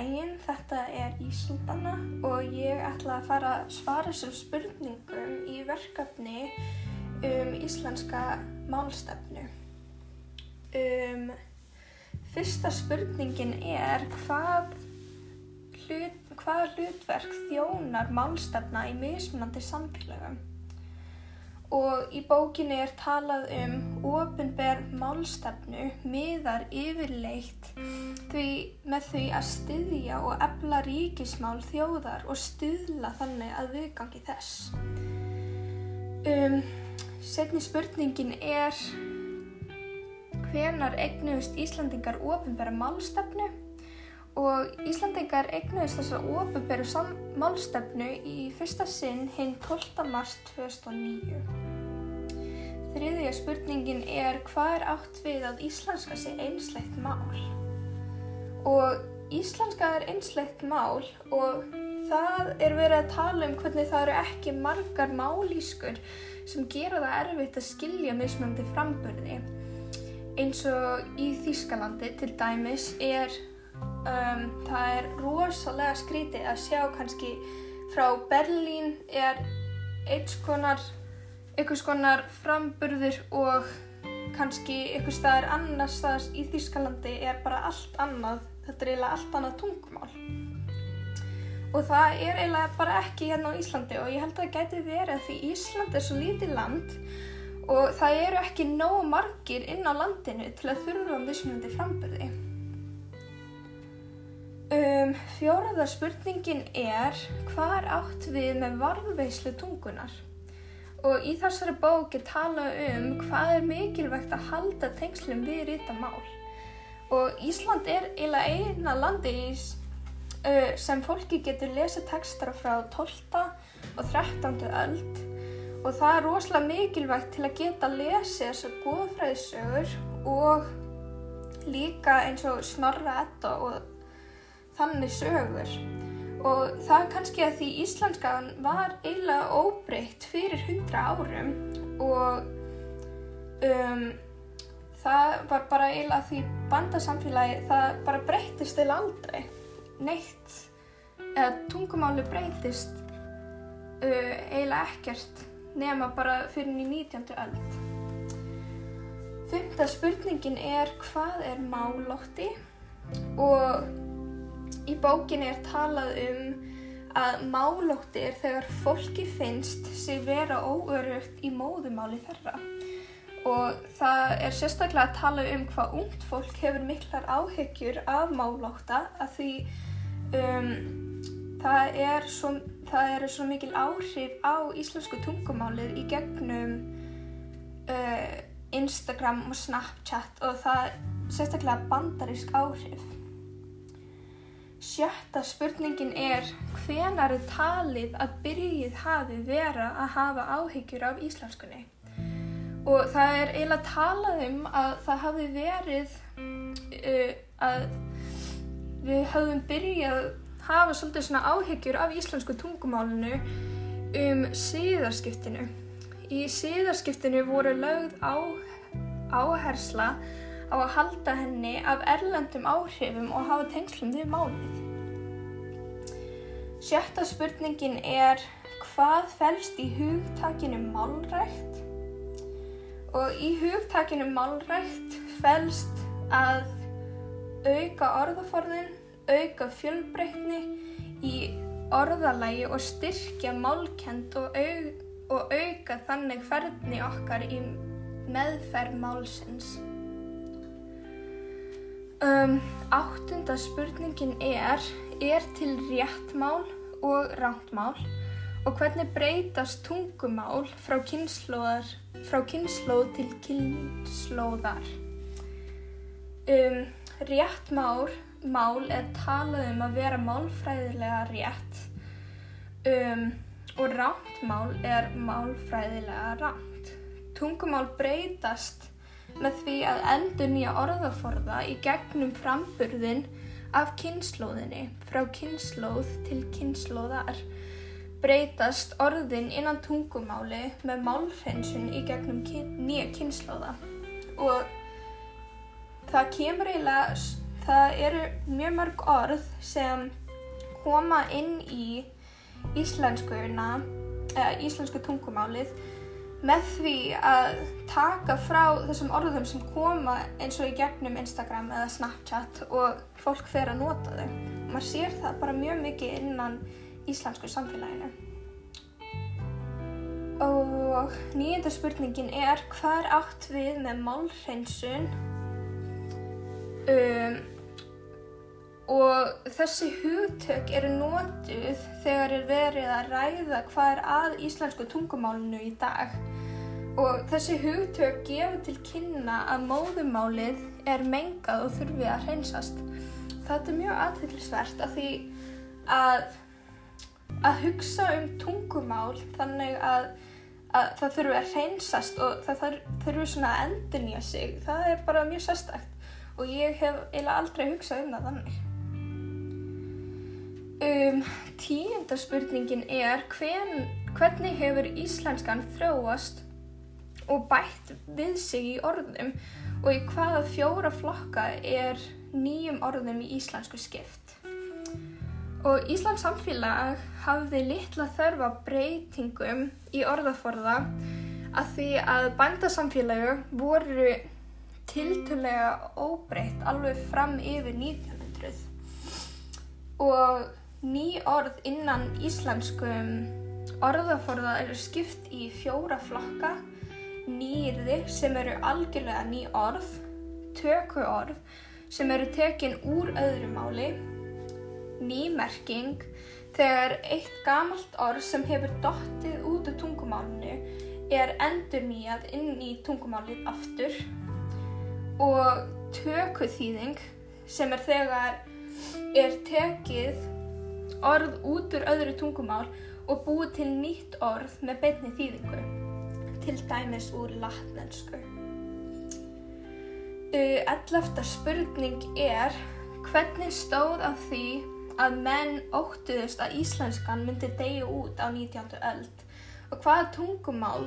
daginn, þetta er Ísaldana og ég ætla að fara að svara þessum spurningum í verkefni um íslenska málstefnu. Um, fyrsta spurningin er hvað, hlut, hvað hlutverk þjónar málstefna í mismunandi samfélagum? Og í bókinni er talað um ofinber málstefnu miðar yfirleitt því með því að styðja og efla ríkismál þjóðar og stuðla þannig að viðgangi þess. Um, setni spurningin er hvenar eignuðust Íslandingar ofinbera málstefnu og Íslandingar eignuðust þessa ofinberu málstefnu í fyrsta sinn hinn 12. mars 2009. Þriðja spurningin er hvað er átt við að íslenska sé einslegt mál? Og íslenska er einslegt mál og það er verið að tala um hvernig það eru ekki margar málískur sem gera það erfitt að skilja mismöndi framburði. Eins og í Þýskalandi til dæmis er, um, það er rosalega skrítið að sjá kannski frá Berlín er eitt konar einhvers konar framburður og kannski einhver staðar annars staðar í Þýskalandi er bara allt annað, þetta er eiginlega allt annað tungumál. Og það er eiginlega bara ekki hérna á Íslandi og ég held að það gæti verið því Ísland er svo lítið land og það eru ekki nóg margir inn á landinu til að þurfa um þessumöndi framburði. Um, fjóraða spurningin er hvað átt við með varðveislu tungunar? Og í þessari bóki tala um hvað er mikilvægt að halda tengslum við rita mál. Og Ísland er eiginlega eina landi uh, sem fólki getur lesið textra frá 12. og 13. öld. Og það er rosalega mikilvægt til að geta lesið þessar góðfræðisögur og líka eins og Snorra Edda og þannig sögur og það kannski að því íslenskan var eiginlega óbreytt fyrir hundra árum og um, það var bara eiginlega því bandasamfélagi það bara breytist eða aldrei neitt eða tungumáli breytist uh, eiginlega ekkert nema bara fyrir 19. öld. Fymta spurningin er hvað er málótti og Í bókinni er talað um að málótti er þegar fólki finnst sig vera óörugt í móðumáli þeirra og það er sérstaklega að tala um hvað ungt fólk hefur miklar áhegjur af málótta að því um, það er svo, það eru svo mikil áhrif á íslensku tungumálið í gegnum uh, Instagram og Snapchat og það sérstaklega bandarísk áhrif. Sjötta spurningin er hvenar er talið að byrjið hafi vera að hafa áhyggjur af íslenskunni? Og það er eiginlega talað um að það hafi verið uh, að við höfum byrjað að hafa svolítið svona áhyggjur af íslensku tungumálinu um síðarskiptinu. Í síðarskiptinu voru lögð á áhersla á að halda henni af erlendum áhrifum og hafa tengslum við málið. Sjötta spurningin er hvað fælst í hugtakinu málrækt? Og í hugtakinu málrækt fælst að auka orðaforðin, auka fjölbreytni í orðalægi og styrkja málkend og, au og auka þannig ferðni okkar í meðferð málsins. Um, áttunda spurningin er, er til réttmál og rántmál og hvernig breytast tungumál frá kynnslóð til kynnslóðar? Um, réttmál mál er talað um að vera málfræðilega rétt um, og rántmál er málfræðilega ránt. Tungumál breytast með því að endur nýja orðaforða í gegnum framburðin af kynnslóðinni frá kynnslóð til kynnslóðar breytast orðin innan tungumáli með málhreinsun í gegnum kyn, nýja kynnslóða og það kemur eiginlega það eru mjög mörg orð sem koma inn í íslensku tungumálið með því að taka frá þessum orðum sem koma eins og í gegnum Instagram eða Snapchat og fólk fer að nota þau. Maður sér það bara mjög mikið innan íslensku samfélaginu. Og nýjönda spurningin er hvað er átt við með málhreinsun um, og þessi hugtök eru nótuð þegar er verið að ræða hvað er að íslensku tungumálinu í dag og þessi hugtök gefur til kynna að móðumálið er mengað og þurfi að hreinsast. Þetta er mjög aðtilsvert að því að, að hugsa um tungumál þannig að, að það þurfi að hreinsast og það þurfi svona að endurnýja sig. Það er bara mjög sérstækt og ég hef eiginlega aldrei hugsað um það þannig. Um, tíundarspurningin er hvern, hvernig hefur íslenskan þróast og bætt við sig í orðum og í hvaða fjóra flokka er nýjum orðum í íslensku skipt. Og Íslands samfélag hafði litla þörfa breytingum í orðaforða að því að bændasamfélagi voru tiltölega óbreytt alveg fram yfir 1900 og ný orð innan íslenskum. Orðaforða eru skipt í fjóra flokka. Nýrði sem eru algjörlega ný orð, töku orð sem eru tekin úr öðru máli, nýmerking þegar eitt gamalt orð sem hefur dottið út af tungumálinu er endur nýjað inn í tungumálið aftur. Og tökuþýðing sem er þegar er tekið orð út úr öðru tungumál og búið til nýtt orð með beinni þýðingu til dæmis úr latnensku. Ellefta spurning er hvernig stóð af því að menn óttuðust að íslenskan myndi degja út á 19. öld og hvaða tungumál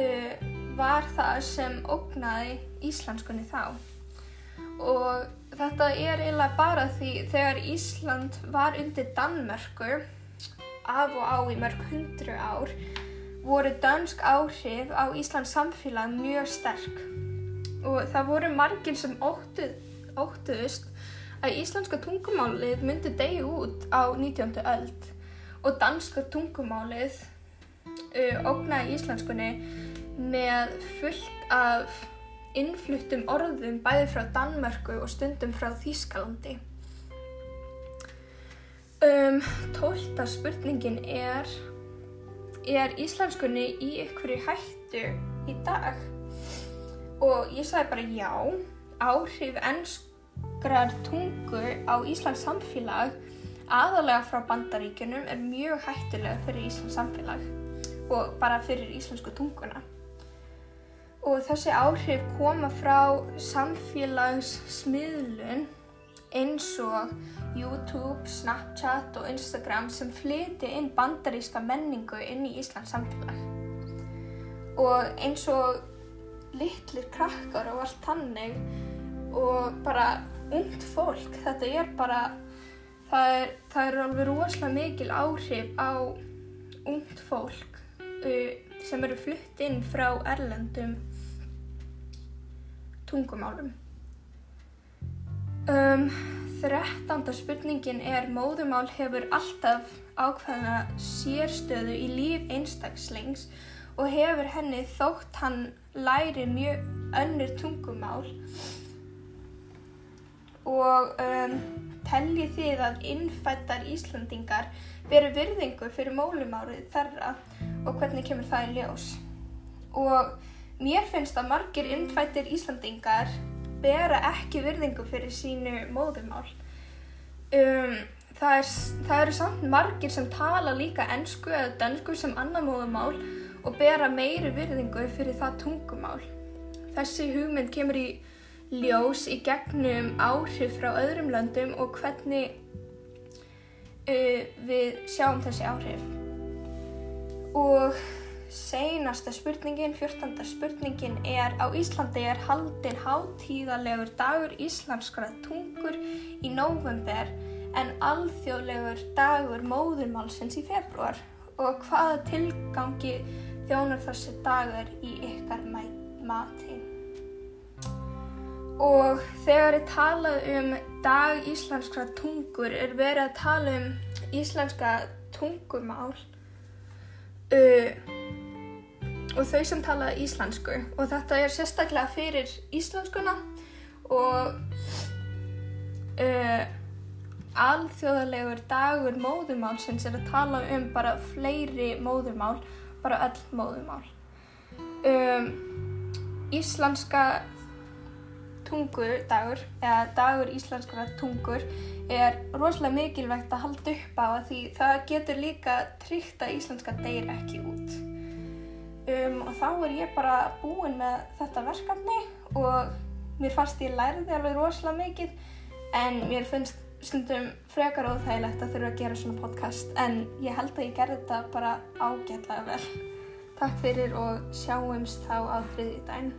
uh, var það sem ógnaði íslenskunni þá. Og þetta er eiginlega bara því þegar Ísland var undir Danmörku af og á í mörg hundru ár voru dansk áhrif á Íslands samfélag mjög sterk og það voru margir sem óttuð, óttuðust að íslenska tungumálið myndi degi út á 19. öld og danska tungumálið uh, ógnaði íslenskunni með fullt af innfluttum orðum bæði frá Danmörku og stundum frá Þýskalandi. Um, tólta spurningin er er íslenskunni í ykkur hættu í dag? Og ég sagði bara já, áhrif ennskrar tungu á Íslands samfélag aðalega frá bandaríkunum er mjög hættulega fyrir Íslands samfélag og bara fyrir íslensku tunguna. Og þessi áhrif koma frá samfélagssmiðlun eins og YouTube, Snapchat og Instagram sem flyti inn bandaríska menningu inn í Íslands samfélag. Og eins og litlir krakkar og allt hannig og bara und fólk, þetta er bara, það er, það er alveg rosalega mikil áhrif á und fólk uh, sem eru flutt inn frá erlendum tungumálum. Um, Þrettanda spurningin er móðumál hefur alltaf ákveðna sérstöðu í líf einstakslings og hefur henni þótt hann læri mjög önnur tungumál og um, telli þið að innfættar Íslandingar veru virðingu fyrir mólumárið þerra og hvernig kemur það í ljós. Og mér finnst að margir innfættir Íslandingar bera ekki virðingu fyrir sínu móðumál. Um, það, er, það eru samt margir sem tala líka ennsku eða dönsku sem annar móðumál og bera meiri virðingu fyrir það tungumál. Þessi hugmynd kemur í ljós í gegnum áhrif frá öðrum löndum og hvernig uh, við sjáum þessi áhrif. Og seinasta spurningin, fjórtanda spurningin er á Íslandi er haldin hátíðalegur dagur íslenskra tungur í november en alþjóðlegur dagur móðurmálsins í februar og hvaða tilgangi þjónar þessi dagur í ykkar mati. Og þegar ég talað um dag íslenskra tungur er verið að tala um íslenska tungumál uh, og þau sem tala íslensku og þetta er sérstaklega fyrir íslenskuna og uh, alþjóðalegur dagur móðumálsins er að tala um bara fleiri móðumál, bara öll móðumál. Um, íslenska tungudagur eða dagur íslenskara tungur er rosalega mikilvægt að halda upp á því það getur líka tryggt að íslenska deyr ekki út. Um, og þá er ég bara búin með þetta verkefni og mér fannst ég læriði alveg rosalega mikið en mér finnst stundum frekar óþægilegt að þurfa að gera svona podcast en ég held að ég gerði þetta bara ágætlega vel. Takk fyrir og sjáumst þá á þriðjúdægin.